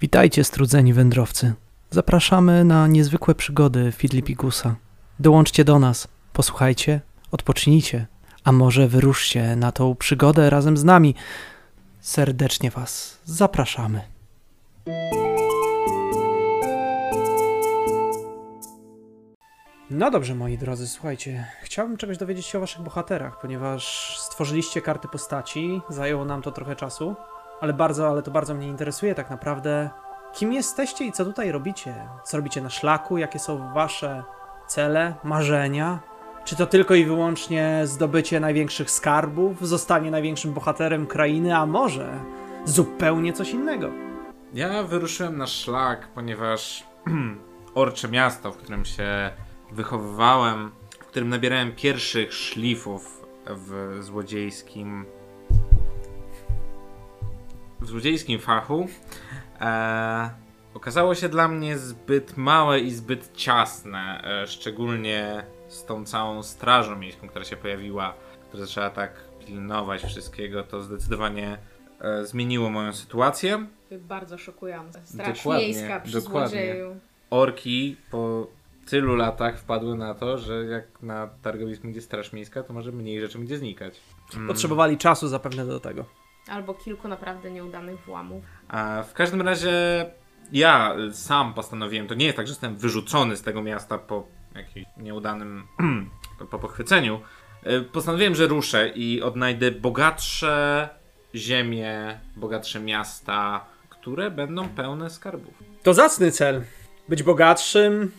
Witajcie, strudzeni wędrowcy. Zapraszamy na niezwykłe przygody Fidlipigusa. Dołączcie do nas, posłuchajcie, odpocznijcie, a może wyruszcie na tą przygodę razem z nami. Serdecznie Was zapraszamy. No dobrze, moi drodzy, słuchajcie, chciałbym czegoś dowiedzieć się o Waszych bohaterach, ponieważ stworzyliście karty postaci, zajęło nam to trochę czasu, ale bardzo, ale to bardzo mnie interesuje tak naprawdę. Kim jesteście i co tutaj robicie? Co robicie na szlaku? Jakie są Wasze cele, marzenia? Czy to tylko i wyłącznie zdobycie największych skarbów, zostanie największym bohaterem krainy, a może zupełnie coś innego? Ja wyruszyłem na szlak, ponieważ Orcze Miasto, w którym się wychowywałem, w którym nabierałem pierwszych szlifów w złodziejskim w złodziejskim fachu e, okazało się dla mnie zbyt małe i zbyt ciasne, e, szczególnie z tą całą strażą miejską, która się pojawiła, która zaczęła tak pilnować wszystkiego, to zdecydowanie e, zmieniło moją sytuację. Bardzo szokujące. Straż Dokładnie, miejska przy dokładnie. złodzieju. Orki po tylu latach wpadły na to, że jak na targowisku będzie straż miejska, to może mniej rzeczy będzie znikać. Mm. Potrzebowali czasu zapewne do tego. Albo kilku naprawdę nieudanych włamów. A w każdym razie ja sam postanowiłem, to nie jest tak, że jestem wyrzucony z tego miasta po jakimś nieudanym po pochwyceniu. Y, Postanowiłem, że ruszę i odnajdę bogatsze ziemie, bogatsze miasta, które będą pełne skarbów. To zacny cel. Być bogatszym,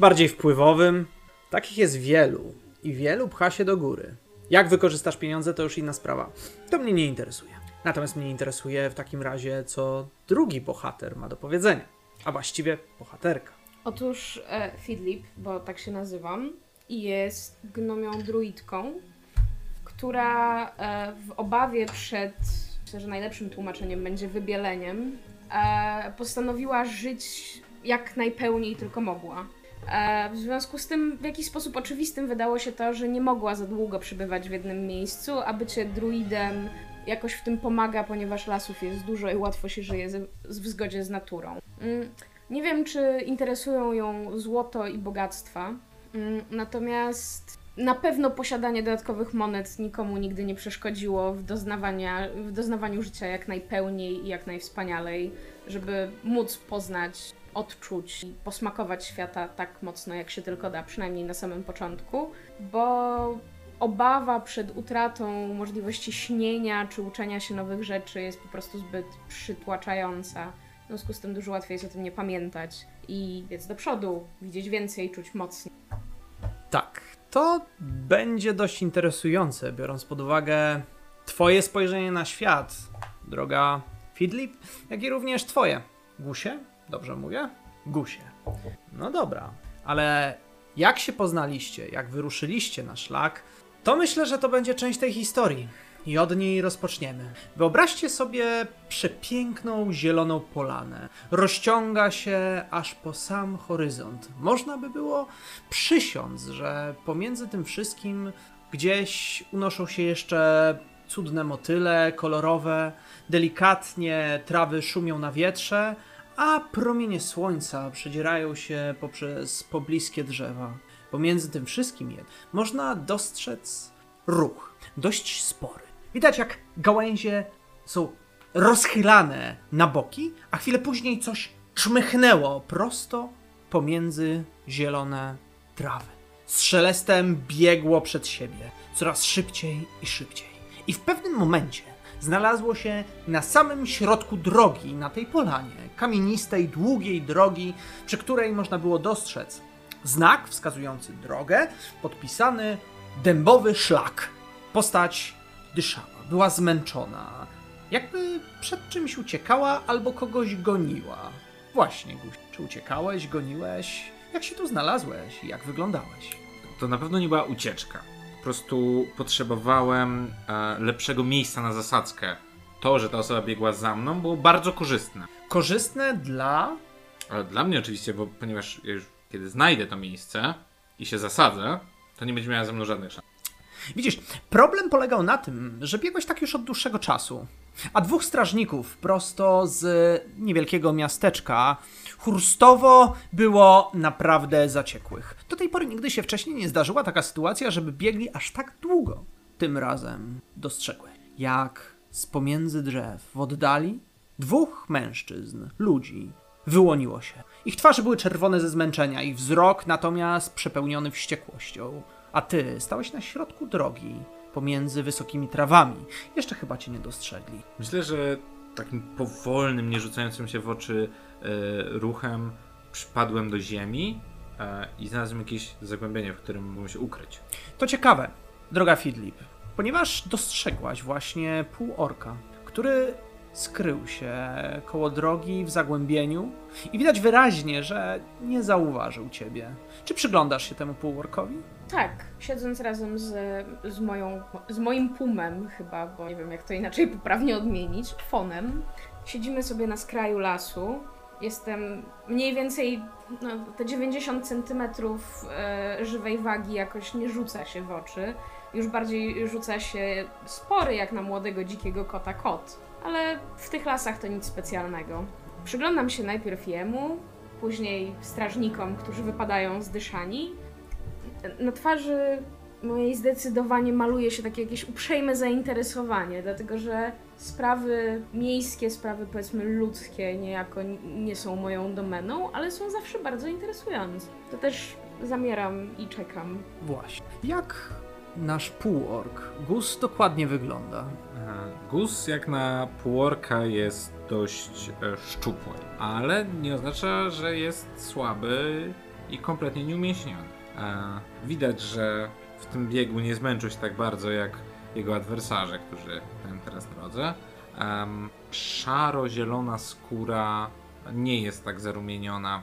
bardziej wpływowym. Takich jest wielu i wielu pcha się do góry. Jak wykorzystasz pieniądze, to już inna sprawa. To mnie nie interesuje. Natomiast mnie interesuje w takim razie, co drugi bohater ma do powiedzenia. A właściwie bohaterka. Otóż e, Fidlip, bo tak się nazywam, jest gnomią druidką, która e, w obawie przed, myślę, że najlepszym tłumaczeniem będzie wybieleniem, e, postanowiła żyć jak najpełniej tylko mogła. E, w związku z tym, w jakiś sposób oczywistym wydało się to, że nie mogła za długo przebywać w jednym miejscu, a bycie druidem jakoś w tym pomaga, ponieważ lasów jest dużo i łatwo się żyje z, w zgodzie z naturą. Mm, nie wiem, czy interesują ją złoto i bogactwa, mm, natomiast na pewno posiadanie dodatkowych monet nikomu nigdy nie przeszkodziło w, w doznawaniu życia jak najpełniej i jak najwspanialej, żeby móc poznać, odczuć i posmakować świata tak mocno, jak się tylko da, przynajmniej na samym początku, bo obawa przed utratą możliwości śnienia czy uczenia się nowych rzeczy jest po prostu zbyt przytłaczająca. W związku z tym dużo łatwiej jest o tym nie pamiętać i biec do przodu, widzieć więcej, czuć mocniej. Tak, to będzie dość interesujące, biorąc pod uwagę Twoje spojrzenie na świat, droga Fidlip, jak i również Twoje. Gusie? Dobrze mówię? Gusie. No dobra, ale jak się poznaliście, jak wyruszyliście na szlak, to myślę, że to będzie część tej historii. I od niej rozpoczniemy. Wyobraźcie sobie przepiękną zieloną polanę. Rozciąga się aż po sam horyzont. Można by było przysiąc, że pomiędzy tym wszystkim gdzieś unoszą się jeszcze cudne motyle, kolorowe, delikatnie trawy szumią na wietrze, a promienie słońca przedzierają się poprzez pobliskie drzewa. Pomiędzy tym wszystkim można dostrzec ruch, dość spory. Widać jak gałęzie są rozchylane na boki, a chwilę później coś czmychnęło prosto pomiędzy zielone trawy. Z szelestem biegło przed siebie, coraz szybciej i szybciej. I w pewnym momencie znalazło się na samym środku drogi, na tej polanie, kamienistej, długiej drogi, przy której można było dostrzec znak wskazujący drogę, podpisany dębowy szlak. Postać dyszała, była zmęczona, jakby przed czymś uciekała albo kogoś goniła. Właśnie, Guś, czy uciekałeś, goniłeś? Jak się tu znalazłeś i jak wyglądałeś? To na pewno nie była ucieczka. Po prostu potrzebowałem e, lepszego miejsca na zasadzkę. To, że ta osoba biegła za mną, było bardzo korzystne. Korzystne dla dla mnie oczywiście, bo ponieważ ja już kiedy znajdę to miejsce i się zasadzę, to nie będzie miała ze mną żadnych szans. Widzisz, problem polegał na tym, że biegłeś tak już od dłuższego czasu, a dwóch strażników prosto z niewielkiego miasteczka Hurstowo było naprawdę zaciekłych. Do tej pory nigdy się wcześniej nie zdarzyła taka sytuacja, żeby biegli aż tak długo. Tym razem dostrzegły, jak z pomiędzy drzew w oddali dwóch mężczyzn, ludzi, wyłoniło się. Ich twarze były czerwone ze zmęczenia, ich wzrok natomiast przepełniony wściekłością. A ty stałeś na środku drogi, pomiędzy wysokimi trawami. Jeszcze chyba cię nie dostrzegli. Myślę, że takim powolnym, nie rzucającym się w oczy e, ruchem przypadłem do ziemi e, i znalazłem jakieś zagłębienie, w którym mógłbym się ukryć. To ciekawe, droga Fidlip, ponieważ dostrzegłaś właśnie pół orka, który skrył się koło drogi w zagłębieniu i widać wyraźnie, że nie zauważył ciebie. Czy przyglądasz się temu półorkowi? Tak, siedząc razem z, z, moją, z moim pumem chyba, bo nie wiem jak to inaczej poprawnie odmienić, fonem. Siedzimy sobie na skraju lasu. Jestem mniej więcej, no, te 90 centymetrów e, żywej wagi jakoś nie rzuca się w oczy. Już bardziej rzuca się spory jak na młodego dzikiego kota kot. Ale w tych lasach to nic specjalnego. Przyglądam się najpierw jemu, później strażnikom, którzy wypadają zdyszani, na twarzy mojej zdecydowanie maluje się takie jakieś uprzejme zainteresowanie, dlatego że sprawy miejskie, sprawy powiedzmy ludzkie niejako nie są moją domeną, ale są zawsze bardzo interesujące. To też zamieram i czekam. Właśnie. Jak nasz półork Gus dokładnie wygląda? Gus jak na półorka jest dość e, szczupły, ale nie oznacza, że jest słaby i kompletnie nieumięśniony. E, widać, że w tym biegu nie zmęczył się tak bardzo jak jego adwersarze, którzy na teraz drodze. Szaro-zielona skóra nie jest tak zarumieniona.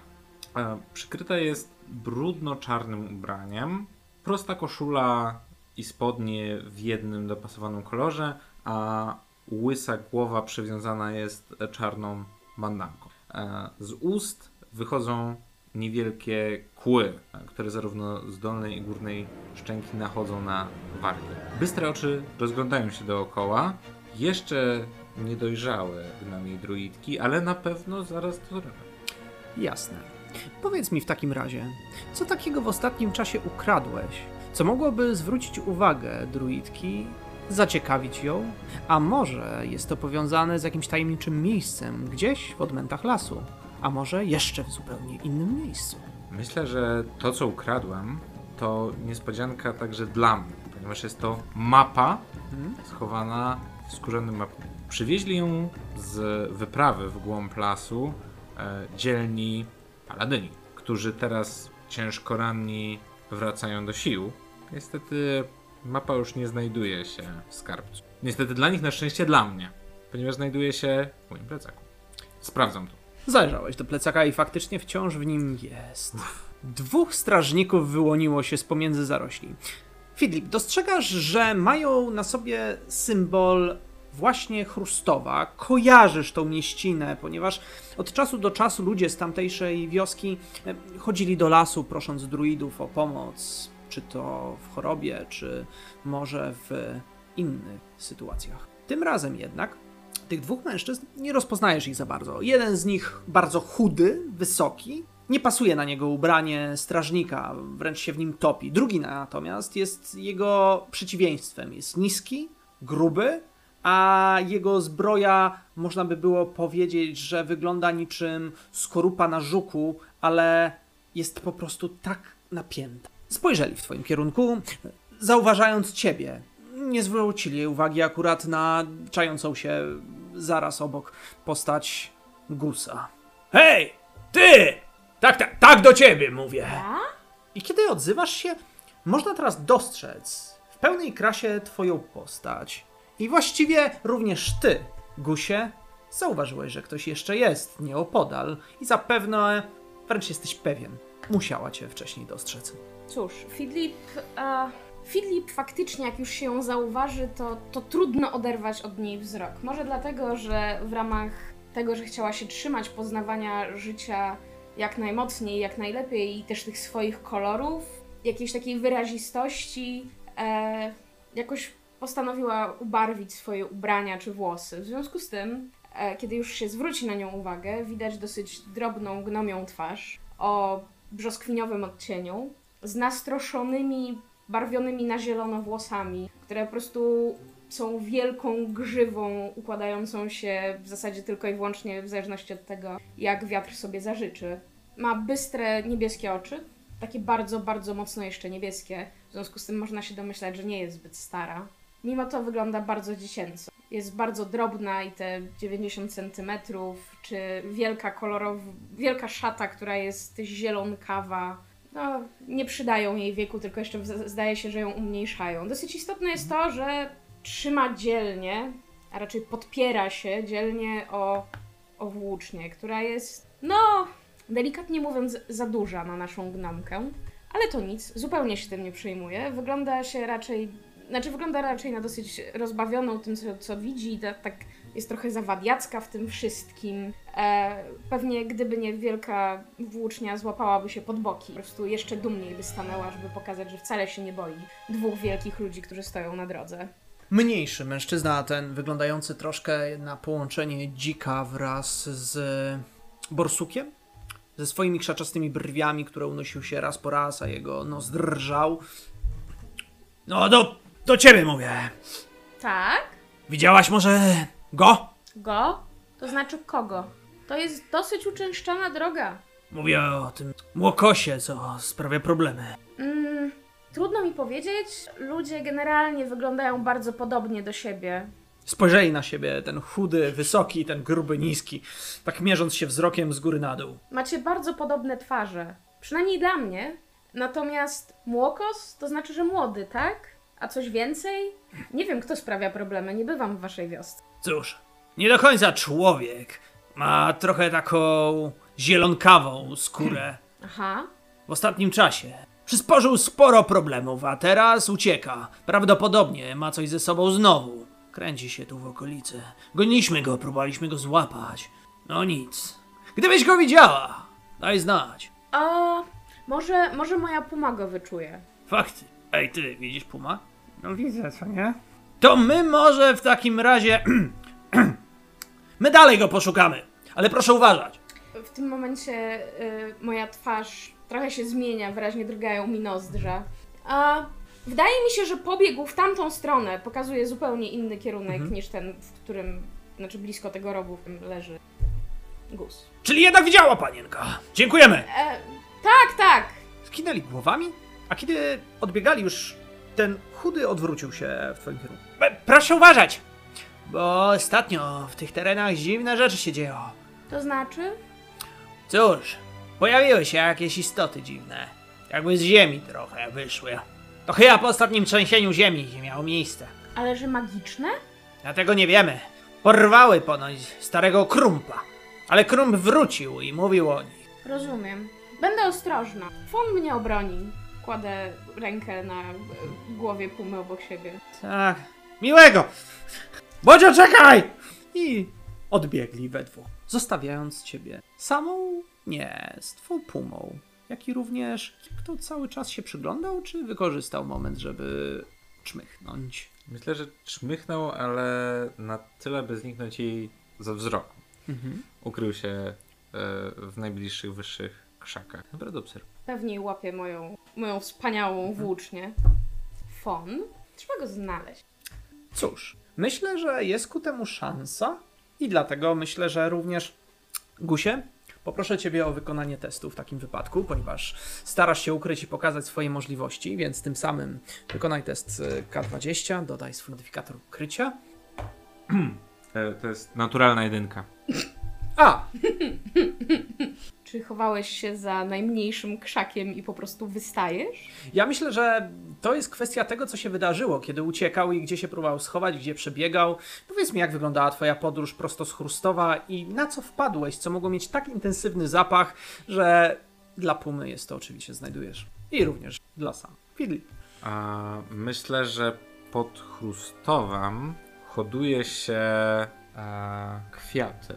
E, przykryta jest brudno-czarnym ubraniem. Prosta koszula i spodnie w jednym dopasowanym kolorze, a łysa głowa przywiązana jest czarną bandanką. E, z ust wychodzą niewielkie kły, które zarówno z dolnej i górnej szczęki nachodzą na wargi. Bystre oczy rozglądają się dookoła, jeszcze niedojrzałe gnami druidki, ale na pewno zaraz to zrobią. Jasne. Powiedz mi w takim razie, co takiego w ostatnim czasie ukradłeś, co mogłoby zwrócić uwagę druidki, zaciekawić ją, a może jest to powiązane z jakimś tajemniczym miejscem gdzieś w odmętach lasu? a może jeszcze w zupełnie innym miejscu. Myślę, że to, co ukradłem, to niespodzianka także dla mnie, ponieważ jest to mapa mhm. schowana w skórzonym mapie. Przywieźli ją z wyprawy w głąb lasu e, dzielni paladyni, którzy teraz ciężko ranni wracają do sił. Niestety mapa już nie znajduje się w skarbcu. Niestety dla nich, na szczęście dla mnie, ponieważ znajduje się w moim plecaku. Sprawdzam to. Zajrzałeś do plecaka i faktycznie wciąż w nim jest. Dwóch strażników wyłoniło się z pomiędzy zarośli. Filip, dostrzegasz, że mają na sobie symbol właśnie Chrustowa. Kojarzysz tą mieścinę, ponieważ od czasu do czasu ludzie z tamtejszej wioski e, chodzili do lasu prosząc druidów o pomoc, czy to w chorobie, czy może w innych sytuacjach. Tym razem jednak tych dwóch mężczyzn nie rozpoznajesz ich za bardzo. Jeden z nich bardzo chudy, wysoki, nie pasuje na niego ubranie strażnika, wręcz się w nim topi. Drugi natomiast jest jego przeciwieństwem. Jest niski, gruby, a jego zbroja można by było powiedzieć, że wygląda niczym skorupa na żuku, ale jest po prostu tak napięta. Spojrzeli w twoim kierunku, zauważając ciebie. Nie zwrócili uwagi akurat na czającą się zaraz obok postać Gusa. Hej, ty! Tak, tak, tak do ciebie mówię. I kiedy odzywasz się, można teraz dostrzec w pełnej krasie twoją postać. I właściwie również ty, Gusie, zauważyłeś, że ktoś jeszcze jest nieopodal i zapewne, wręcz jesteś pewien, musiała cię wcześniej dostrzec. Cóż, Fidlip... Uh Filip faktycznie, jak już się ją zauważy, to, to trudno oderwać od niej wzrok. Może dlatego, że w ramach tego, że chciała się trzymać poznawania życia jak najmocniej, jak najlepiej i też tych swoich kolorów, jakiejś takiej wyrazistości, e, jakoś postanowiła ubarwić swoje ubrania czy włosy. W związku z tym, e, kiedy już się zwróci na nią uwagę, widać dosyć drobną gnomią twarz o brzoskwiniowym odcieniu, z nastroszonymi, barwionymi na zielono włosami, które po prostu są wielką grzywą układającą się w zasadzie tylko i wyłącznie w zależności od tego, jak wiatr sobie zażyczy. Ma bystre niebieskie oczy, takie bardzo, bardzo mocno jeszcze niebieskie. W związku z tym można się domyślać, że nie jest zbyt stara. Mimo to wygląda bardzo dziecięco. Jest bardzo drobna i te 90 cm, czy wielka kolorowa, wielka szata, która jest zielonkawa, no, nie przydają jej wieku, tylko jeszcze zdaje się, że ją umniejszają. Dosyć istotne jest to, że trzyma dzielnie, a raczej podpiera się dzielnie o, o włócznię, która jest, no, delikatnie mówiąc, za duża na naszą gnomkę. Ale to nic, zupełnie się tym nie przejmuje. Wygląda się raczej, znaczy wygląda raczej na dosyć rozbawioną tym, co, co widzi, ta, tak jest trochę zawadiacka w tym wszystkim. E, pewnie gdyby nie wielka włócznia, złapałaby się pod boki. Po prostu jeszcze dumniej by stanęła, żeby pokazać, że wcale się nie boi dwóch wielkich ludzi, którzy stoją na drodze. Mniejszy mężczyzna, ten wyglądający troszkę na połączenie dzika wraz z borsukiem, ze swoimi krzaczastymi brwiami, które unosił się raz po raz, a jego nos drżał. No, do, do ciebie mówię. Tak? Widziałaś może go? Go? To znaczy kogo? To jest dosyć uczęszczana droga. Mówię o tym młokosie, co sprawia problemy. Mm, trudno mi powiedzieć. Ludzie generalnie wyglądają bardzo podobnie do siebie. Spojrzeli na siebie, ten chudy, wysoki, ten gruby, niski, tak mierząc się wzrokiem z góry na dół. Macie bardzo podobne twarze. Przynajmniej dla mnie. Natomiast młokos to znaczy, że młody, tak? A coś więcej? Nie wiem, kto sprawia problemy. Nie bywam w waszej wiosce. Cóż, nie do końca człowiek. Ma trochę taką zielonkawą skórę. Aha. W ostatnim czasie przysporzył sporo problemów, a teraz ucieka. Prawdopodobnie ma coś ze sobą znowu. Kręci się tu w okolicy. Goniliśmy go, próbowaliśmy go złapać. No nic. Gdybyś go widziała, daj znać. A może, może moja puma go wyczuje. Fakty. Ej, ty, widzisz Puma? No widzę, co nie? To my może w takim razie... my dalej go poszukamy. Ale proszę uważać. W tym momencie y, moja twarz trochę się zmienia, wyraźnie drgają mi nozdrza. A wydaje mi się, że pobiegł w tamtą stronę. Pokazuje zupełnie inny kierunek niż ten, w którym, znaczy blisko tego rogu, leży gus. Czyli jednak widziała panienka. Dziękujemy. E, tak, tak. Skinęli głowami, a kiedy odbiegali już, ten chudy odwrócił się w twoim kierunku. E, proszę uważać, bo ostatnio w tych terenach dziwne rzeczy się dzieją. To znaczy? Cóż, pojawiły się jakieś istoty dziwne. Jakby z ziemi trochę wyszły. To chyba po ostatnim trzęsieniu ziemi miało miejsce. Ale że magiczne? Dlatego nie wiemy. Porwały ponoć starego krumpa. Ale krump wrócił i mówił o nich. Rozumiem. Będę ostrożna. Fon mnie obroni. Kładę rękę na głowie pumy obok siebie. Tak. Miłego! Bodzio, czekaj! I odbiegli we dwóch, zostawiając ciebie samą, nie, z twą pumą. Jak i również, kto cały czas się przyglądał, czy wykorzystał moment, żeby czmychnąć. Myślę, że czmychnął, ale na tyle, by zniknąć jej ze wzroku. Ukrył się e, w najbliższych, wyższych krzakach. Naprawdę obserwuję. Pewnie łapie moją, moją wspaniałą włócznię. Fon? Trzeba go znaleźć. Cóż, myślę, że jest ku temu szansa i dlatego myślę, że również Gusie, poproszę Ciebie o wykonanie testu w takim wypadku, ponieważ starasz się ukryć i pokazać swoje możliwości, więc tym samym wykonaj test y, K20, dodaj swój modyfikator ukrycia. E, to jest naturalna jedynka. A, Czy chowałeś się za najmniejszym krzakiem i po prostu wystajesz? ja myślę, że to jest kwestia tego, co się wydarzyło, kiedy uciekał i gdzie się próbował schować, gdzie przebiegał. Powiedz mi, jak wyglądała Twoja podróż prosto z Chrustowa i na co wpadłeś, co mogło mieć tak intensywny zapach, że dla Pumy jest to oczywiście znajdujesz. I również dla sam. Fidli. A myślę, że pod Chrustowem hoduje się e, kwiaty.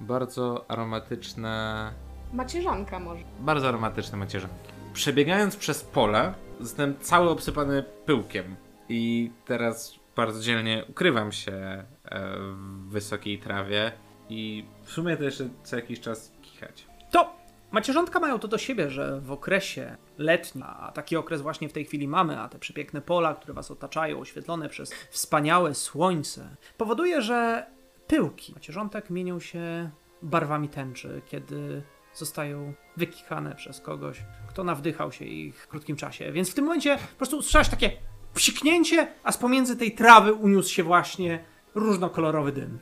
Bardzo aromatyczne, Macierzanka może. bardzo aromatyczne macierzanki. Przebiegając przez pole, jestem cały obsypany pyłkiem. I teraz bardzo dzielnie ukrywam się e, w wysokiej trawie i w sumie to jeszcze co jakiś czas kichać. To macierzątka mają to do siebie, że w okresie letnim, a taki okres właśnie w tej chwili mamy, a te przepiękne pola, które was otaczają, oświetlone przez wspaniałe słońce, powoduje, że pyłki macierzątek mienią się barwami tęczy, kiedy zostają wykichane przez kogoś, kto nawdychał się ich w krótkim czasie. Więc w tym momencie po prostu usłyszałeś takie psiknięcie, a z pomiędzy tej trawy uniósł się właśnie różnokolorowy dym.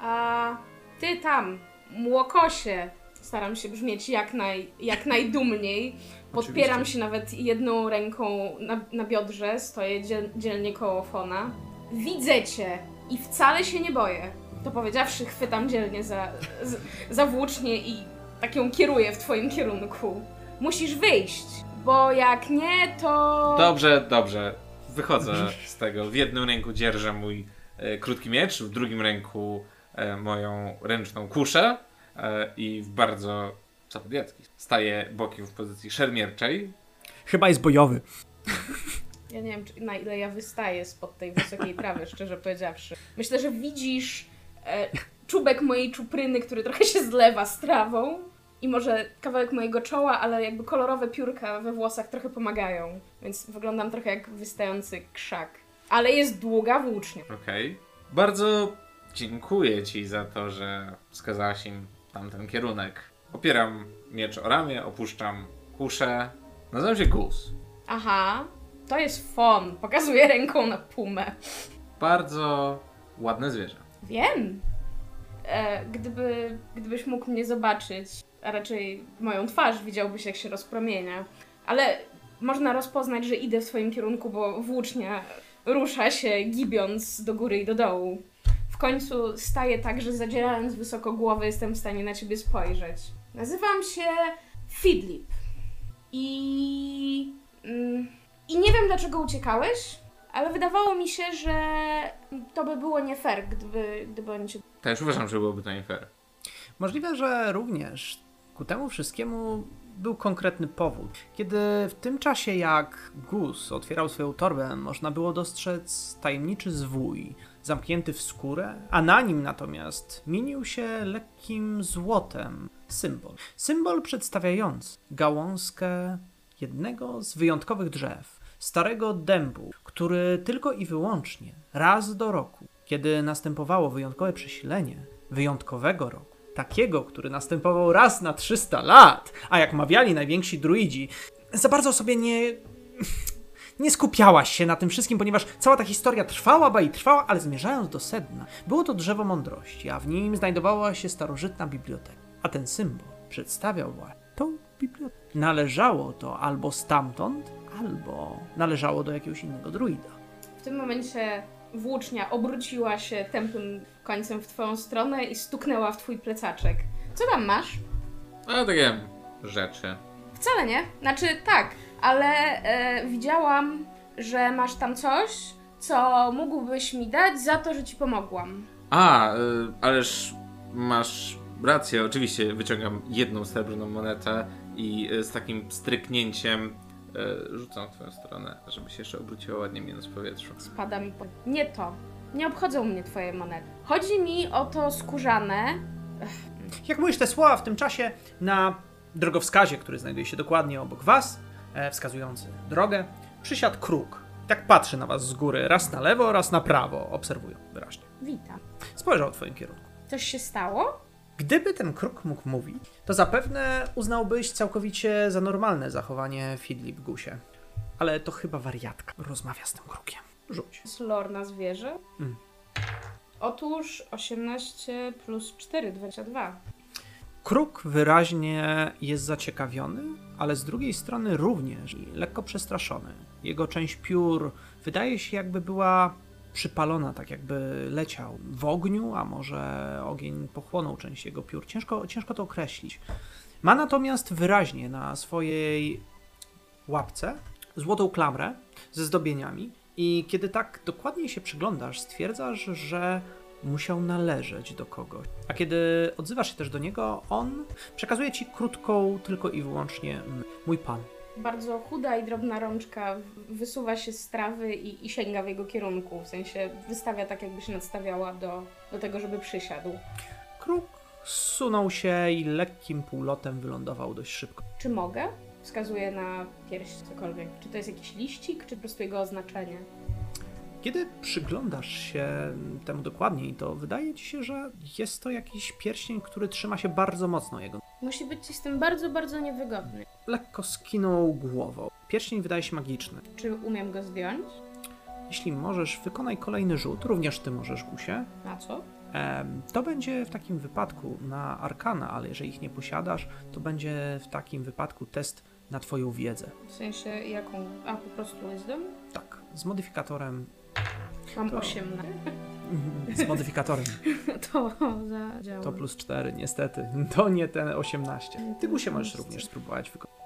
A ty tam, młokosie, staram się brzmieć jak, naj, jak najdumniej. Podpieram Oczywiście. się nawet jedną ręką na, na biodrze, stoję dziel, dzielnie koło Fona. Widzę cię i wcale się nie boję. To powiedziawszy, chwytam dzielnie za, za włócznie i tak ją kieruję w twoim kierunku. Musisz wyjść, bo jak nie, to... Dobrze, dobrze. Wychodzę z tego. W jednym ręku dzierżę mój e, krótki miecz, w drugim ręku e, moją ręczną kuszę e, i w bardzo zapobiecki staję bokiem w pozycji szermierczej. Chyba jest bojowy. Ja nie wiem, czy, na ile ja wystaję spod tej wysokiej trawy, szczerze powiedziawszy. Myślę, że widzisz e, czubek mojej czupryny, który trochę się zlewa z trawą. I może kawałek mojego czoła, ale jakby kolorowe piórka we włosach trochę pomagają. Więc wyglądam trochę jak wystający krzak. Ale jest długa włócznia. Okej. Bardzo dziękuję ci za to, że wskazałaś im tamten kierunek. Opieram miecz o ramię, opuszczam kuszę. Nazywam się Gus. Aha, to jest fon. Pokazuję ręką na pumę. Bardzo ładne zwierzę. Wiem. E, gdyby, gdybyś mógł mnie zobaczyć, a raczej moją twarz, widziałbyś jak się rozpromienia. Ale można rozpoznać, że idę w twoim kierunku, bo włócznia rusza się, gibiąc do góry i do dołu. W końcu staję tak, że zadzierając wysoko głowę jestem w stanie na ciebie spojrzeć. Nazywam się Fidlip. I... Mm, I nie wiem dlaczego uciekałeś, ale wydawało mi się, że to by było nie fair, gdyby, gdyby oni cię... Też uważam, że byłoby to nie fair. Możliwe, że również ku temu wszystkiemu był konkretny powód. Kiedy w tym czasie, jak Gus otwierał swoją torbę, można było dostrzec tajemniczy zwój, zamknięty w skórę, a na nim natomiast mienił się lekkim złotem symbol. Symbol przedstawiający gałązkę jednego z wyjątkowych drzew, starego dębu, który tylko i wyłącznie raz do roku, kiedy następowało wyjątkowe przesilenie wyjątkowego roku, takiego, który następował raz na 300 lat, a jak mawiali najwięksi druidzi, za bardzo sobie nie. Nie skupiałaś się na tym wszystkim, ponieważ cała ta historia trwała, i trwała, ale zmierzając do sedna, było to drzewo mądrości, a w nim znajdowała się starożytna biblioteka. A ten symbol przedstawiał właśnie tą bibliotekę. Należało to albo stamtąd, albo należało do jakiegoś innego druida. W tym momencie włócznia obróciła się tępym końcem w twoją stronę i stuknęła w twój plecaczek. Co tam masz? A takie rzeczy. Wcale nie. Znaczy tak, ale e, widziałam, że masz tam coś, co mógłbyś mi dać za to, że ci pomogłam. A, y, ależ masz rację, oczywiście wyciągam jedną srebrną monetę i y, z takim stryknięciem rzucam w twoją stronę, żeby się jeszcze obróciło ładnie minus w powietrzu. Spada mi po... Nie to. Nie obchodzą mnie twoje monety. Chodzi mi o to skórzane. Jak mówisz te słowa w tym czasie, na drogowskazie, który znajduje się dokładnie obok was, e, wskazujący drogę, przysiadł kruk. Tak patrzy na was z góry, raz na lewo, raz na prawo, obserwują wyraźnie. Witam. Spojrzał w twoim kierunku. Coś się stało? Gdyby ten kruk mógł mówić, to zapewne uznałbyś całkowicie za normalne zachowanie Fidlip Gusie. Ale to chyba wariatka rozmawia z tym krukiem. Rzuć. jest lore na zwierzę? Mm. Otóż 18 plus 4, 22. Kruk wyraźnie jest zaciekawiony, ale z drugiej strony również lekko przestraszony. Jego część piór wydaje się jakby była przypalona, tak jakby leciał w ogniu, a może ogień pochłonął część jego piór. Ciężko, ciężko to określić. Ma natomiast wyraźnie na swojej łapce złotą klamrę ze zdobieniami i kiedy tak dokładnie się przyglądasz, stwierdzasz, że musiał należeć do kogoś. A kiedy odzywasz się też do niego, on przekazuje ci krótką, tylko i wyłącznie mój pan. Bardzo chuda i drobna rączka wysuwa się z trawy i, i sięga w jego kierunku. W sensie wystawia tak, jakby się nadstawiała do, do tego, żeby przysiadł. Kruk zsunął się i lekkim półlotem wylądował dość szybko. Czy mogę? Wskazuje na pierś, cokolwiek. Czy to jest jakiś liścik, czy po prostu jego oznaczenie? Kiedy przyglądasz się temu dokładniej, to wydaje ci się, że jest to jakiś pierścień, który trzyma się bardzo mocno jego. Musi być ci z tym bardzo, bardzo niewygodny. Lekko skinął głową. Pierścień wydaje się magiczny. Czy umiem go zdjąć? Jeśli możesz, wykonaj kolejny rzut, również ty możesz, Gusie. Na co? To będzie w takim wypadku na arkana, ale jeżeli ich nie posiadasz, to będzie w takim wypadku test na twoją wiedzę. W sensie jaką? A, po prostu wisdom? Tak, z modyfikatorem. Mam To- 8 na... Z modyfikatorem. To zadziała. To plus 4, niestety. To nie ten 18. Ty Gusie możesz również spróbować wykonać.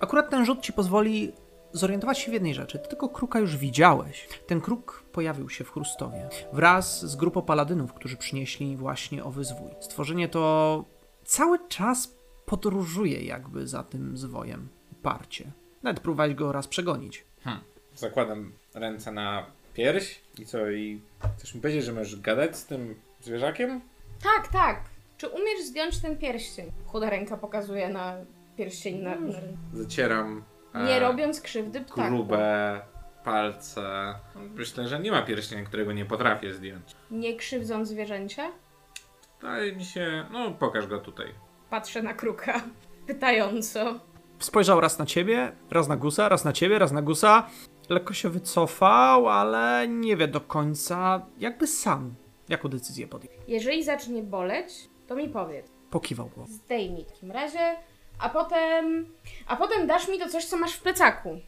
Akurat ten rzut ci pozwoli zorientować się w jednej rzeczy. Ty tego kruka już widziałeś. Ten kruk pojawił się w Chrustowie wraz z grupą paladynów, którzy przynieśli właśnie owy zwój. Stworzenie to cały czas podróżuje jakby za tym zwojem. Parcie. Nawet próbowałeś go raz przegonić. Hmm. Zakładam ręce na pierś i co, i chcesz mi powiedzieć, że możesz gadać z tym zwierzakiem? Tak, tak. Czy umiesz zdjąć ten pierścień? Chuda ręka pokazuje na pierścień na, na ręce. Zacieram e, Nie robiąc krzywdy ptaku. grube palce. Myślę, że nie ma pierścienia, którego nie potrafię zdjąć. Nie krzywdząc zwierzęcia? Wydaje mi się, no pokaż go tutaj. Patrzę na kruka. Pytająco. Spojrzał raz na ciebie, raz na gusa, raz na ciebie, raz na gusa. Lekko się wycofał, ale nie wie do końca, jakby sam, jaką decyzję podjął. Jeżeli zacznie boleć, to mi powiedz. Pokiwał głową. Zdejmij w takim razie, a potem... A potem dasz mi to coś, co masz w plecaku.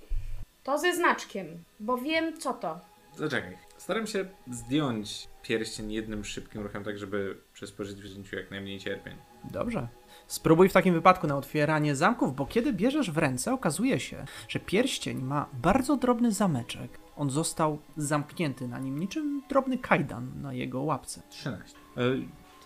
To ze znaczkiem, bo wiem co to. Zaczekaj. Staram się zdjąć pierścień jednym szybkim ruchem, tak żeby przysporzyć zwierzęciu jak najmniej cierpień. Dobrze. Spróbuj w takim wypadku na otwieranie zamków, bo kiedy bierzesz w ręce, okazuje się, że pierścień ma bardzo drobny zameczek. On został zamknięty na nim, niczym drobny kajdan na jego łapce. 13. E,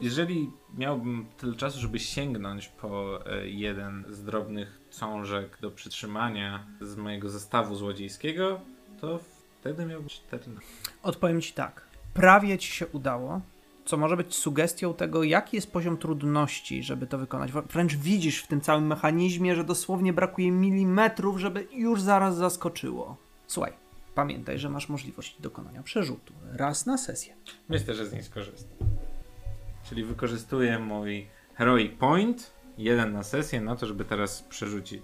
Jeżeli miałbym tyle czasu, żeby sięgnąć po e, jeden z drobnych cążek do przytrzymania z mojego zestawu złodziejskiego, to wtedy miałbym 14. Odpowiem ci tak. Prawie ci się udało, co może być sugestią tego, jaki jest poziom trudności, żeby to wykonać. Wręcz widzisz w tym całym mechanizmie, że dosłownie brakuje milimetrów, żeby już zaraz zaskoczyło. Słuchaj, pamiętaj, że masz możliwość dokonania przerzutu. Raz na sesję. Myślę, że z niej skorzystam. Czyli wykorzystuję mój Heroic Point, jeden na sesję, na to, żeby teraz przerzucić.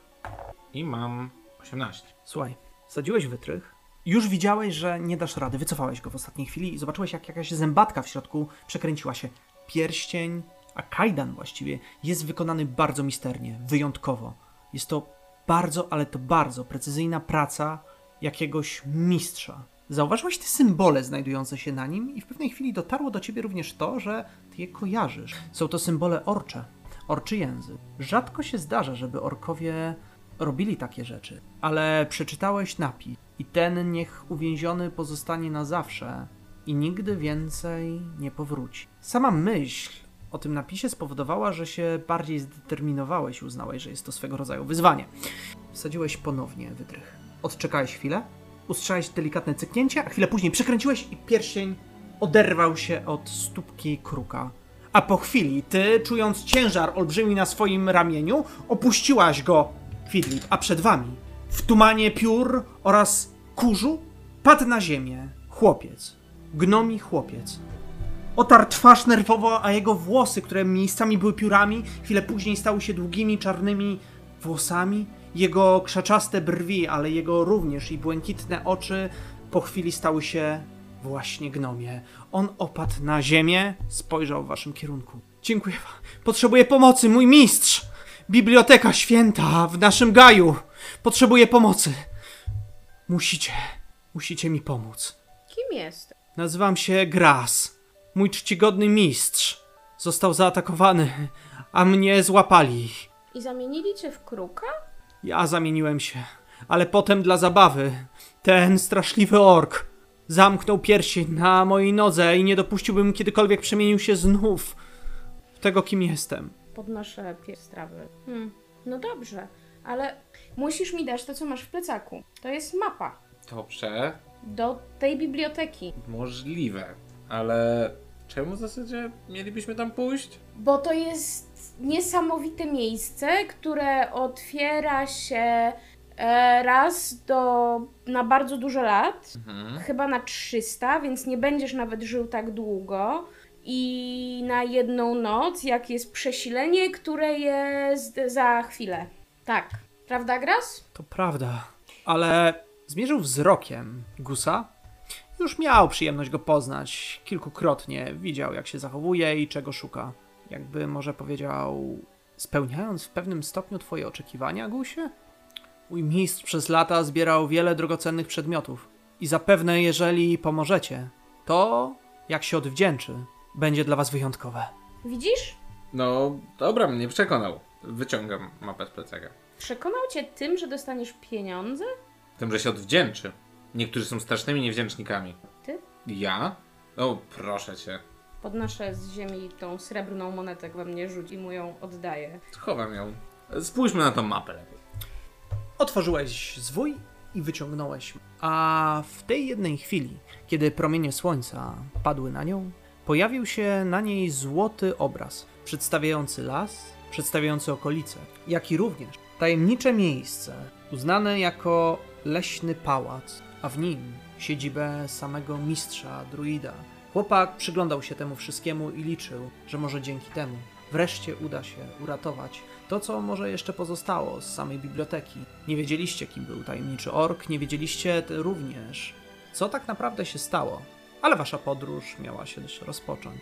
I mam 18. Słuchaj, sadziłeś wytrych, już widziałeś, że nie dasz rady, wycofałeś go w ostatniej chwili i zobaczyłeś, jak jakaś zębatka w środku przekręciła się. Pierścień, a kajdan właściwie, jest wykonany bardzo misternie, wyjątkowo. Jest to bardzo, ale to bardzo precyzyjna praca jakiegoś mistrza. Zauważyłeś te symbole znajdujące się na nim i w pewnej chwili dotarło do ciebie również to, że ty je kojarzysz. Są to symbole orcze, orczy język. Rzadko się zdarza, żeby orkowie robili takie rzeczy, ale przeczytałeś napis i ten niech uwięziony pozostanie na zawsze i nigdy więcej nie powróci. Sama myśl o tym napisie spowodowała, że się bardziej zdeterminowałeś i uznałeś, że jest to swego rodzaju wyzwanie. Wsadziłeś ponownie wytrych. Odczekałeś chwilę, usłyszałeś delikatne cyknięcie, a chwilę później przekręciłeś i pierścień oderwał się od stópki kruka. A po chwili, ty, czując ciężar olbrzymi na swoim ramieniu, opuściłaś go, A przed wami, w tumanie piór oraz kurzu, padł na ziemię chłopiec, gnomi chłopiec. Otarł twarz nerwowo, a jego włosy, które miejscami były piórami, chwilę później stały się długimi, czarnymi włosami. Jego krzaczaste brwi, ale jego również i błękitne oczy po chwili stały się właśnie gnomie. On opadł na ziemię, spojrzał w waszym kierunku. Dziękuję wam. Potrzebuję pomocy, mój mistrz! Biblioteka święta w naszym gaju! Potrzebuję pomocy. Musicie, musicie mi pomóc. Kim jest? Nazywam się Gras. Mój czcigodny mistrz został zaatakowany, a mnie złapali. I zamienili cię w kruka? Ja zamieniłem się, ale potem dla zabawy ten straszliwy ork zamknął pierścień na mojej nodze i nie dopuściłbym kiedykolwiek przemienił się znów w tego, kim jestem. Podnoszę pies z trawy. Hmm. No dobrze, Ale musisz mi dać to, co masz w plecaku. To jest mapa Dobrze, do tej biblioteki. możliwe, ale czemu w zasadzie mielibyśmy tam pójść? Bo to jest niesamowite miejsce, które otwiera się e, raz do, na bardzo dużo lat. Mhm. Chyba na 300, więc nie będziesz nawet żył tak długo. I na jedną noc, jak jest przesilenie, które jest za chwilę. Tak. Prawda, Gras? To prawda. Ale zmierzył wzrokiem Gusa. Już miał przyjemność go poznać kilkukrotnie. Widział, jak się zachowuje i czego szuka. Jakby może powiedział, spełniając w pewnym stopniu twoje oczekiwania, Gusie? Mój mistrz przez lata zbierał wiele drogocennych przedmiotów. I zapewne, jeżeli pomożecie, to, jak się odwdzięczy, będzie dla was wyjątkowe. Widzisz? No, dobra, mnie przekonał. Wyciągam mapę z plecaka. Przekonał cię tym, że dostaniesz pieniądze? Tym, że się odwdzięczy. Niektórzy są strasznymi niewdzięcznikami. Ty? Ja? O, proszę cię. Podnoszę z ziemi tą srebrną monetę, we mnie rzuć i mu ją oddaję. Schowam ją. Spójrzmy na tą mapę lepiej. Otworzyłeś zwój i wyciągnąłeś. A w tej jednej chwili, kiedy promienie słońca padły na nią, pojawił się na niej złoty obraz, przedstawiający las, przedstawiający okolice, jak i również tajemnicze miejsce, uznane jako leśny pałac, a w nim siedzibę samego mistrza druida. Chłopak przyglądał się temu wszystkiemu i liczył, że może dzięki temu wreszcie uda się uratować to, co może jeszcze pozostało z samej biblioteki. Nie wiedzieliście, kim był tajemniczy ork, nie wiedzieliście również, co tak naprawdę się stało, ale wasza podróż miała się też rozpocząć.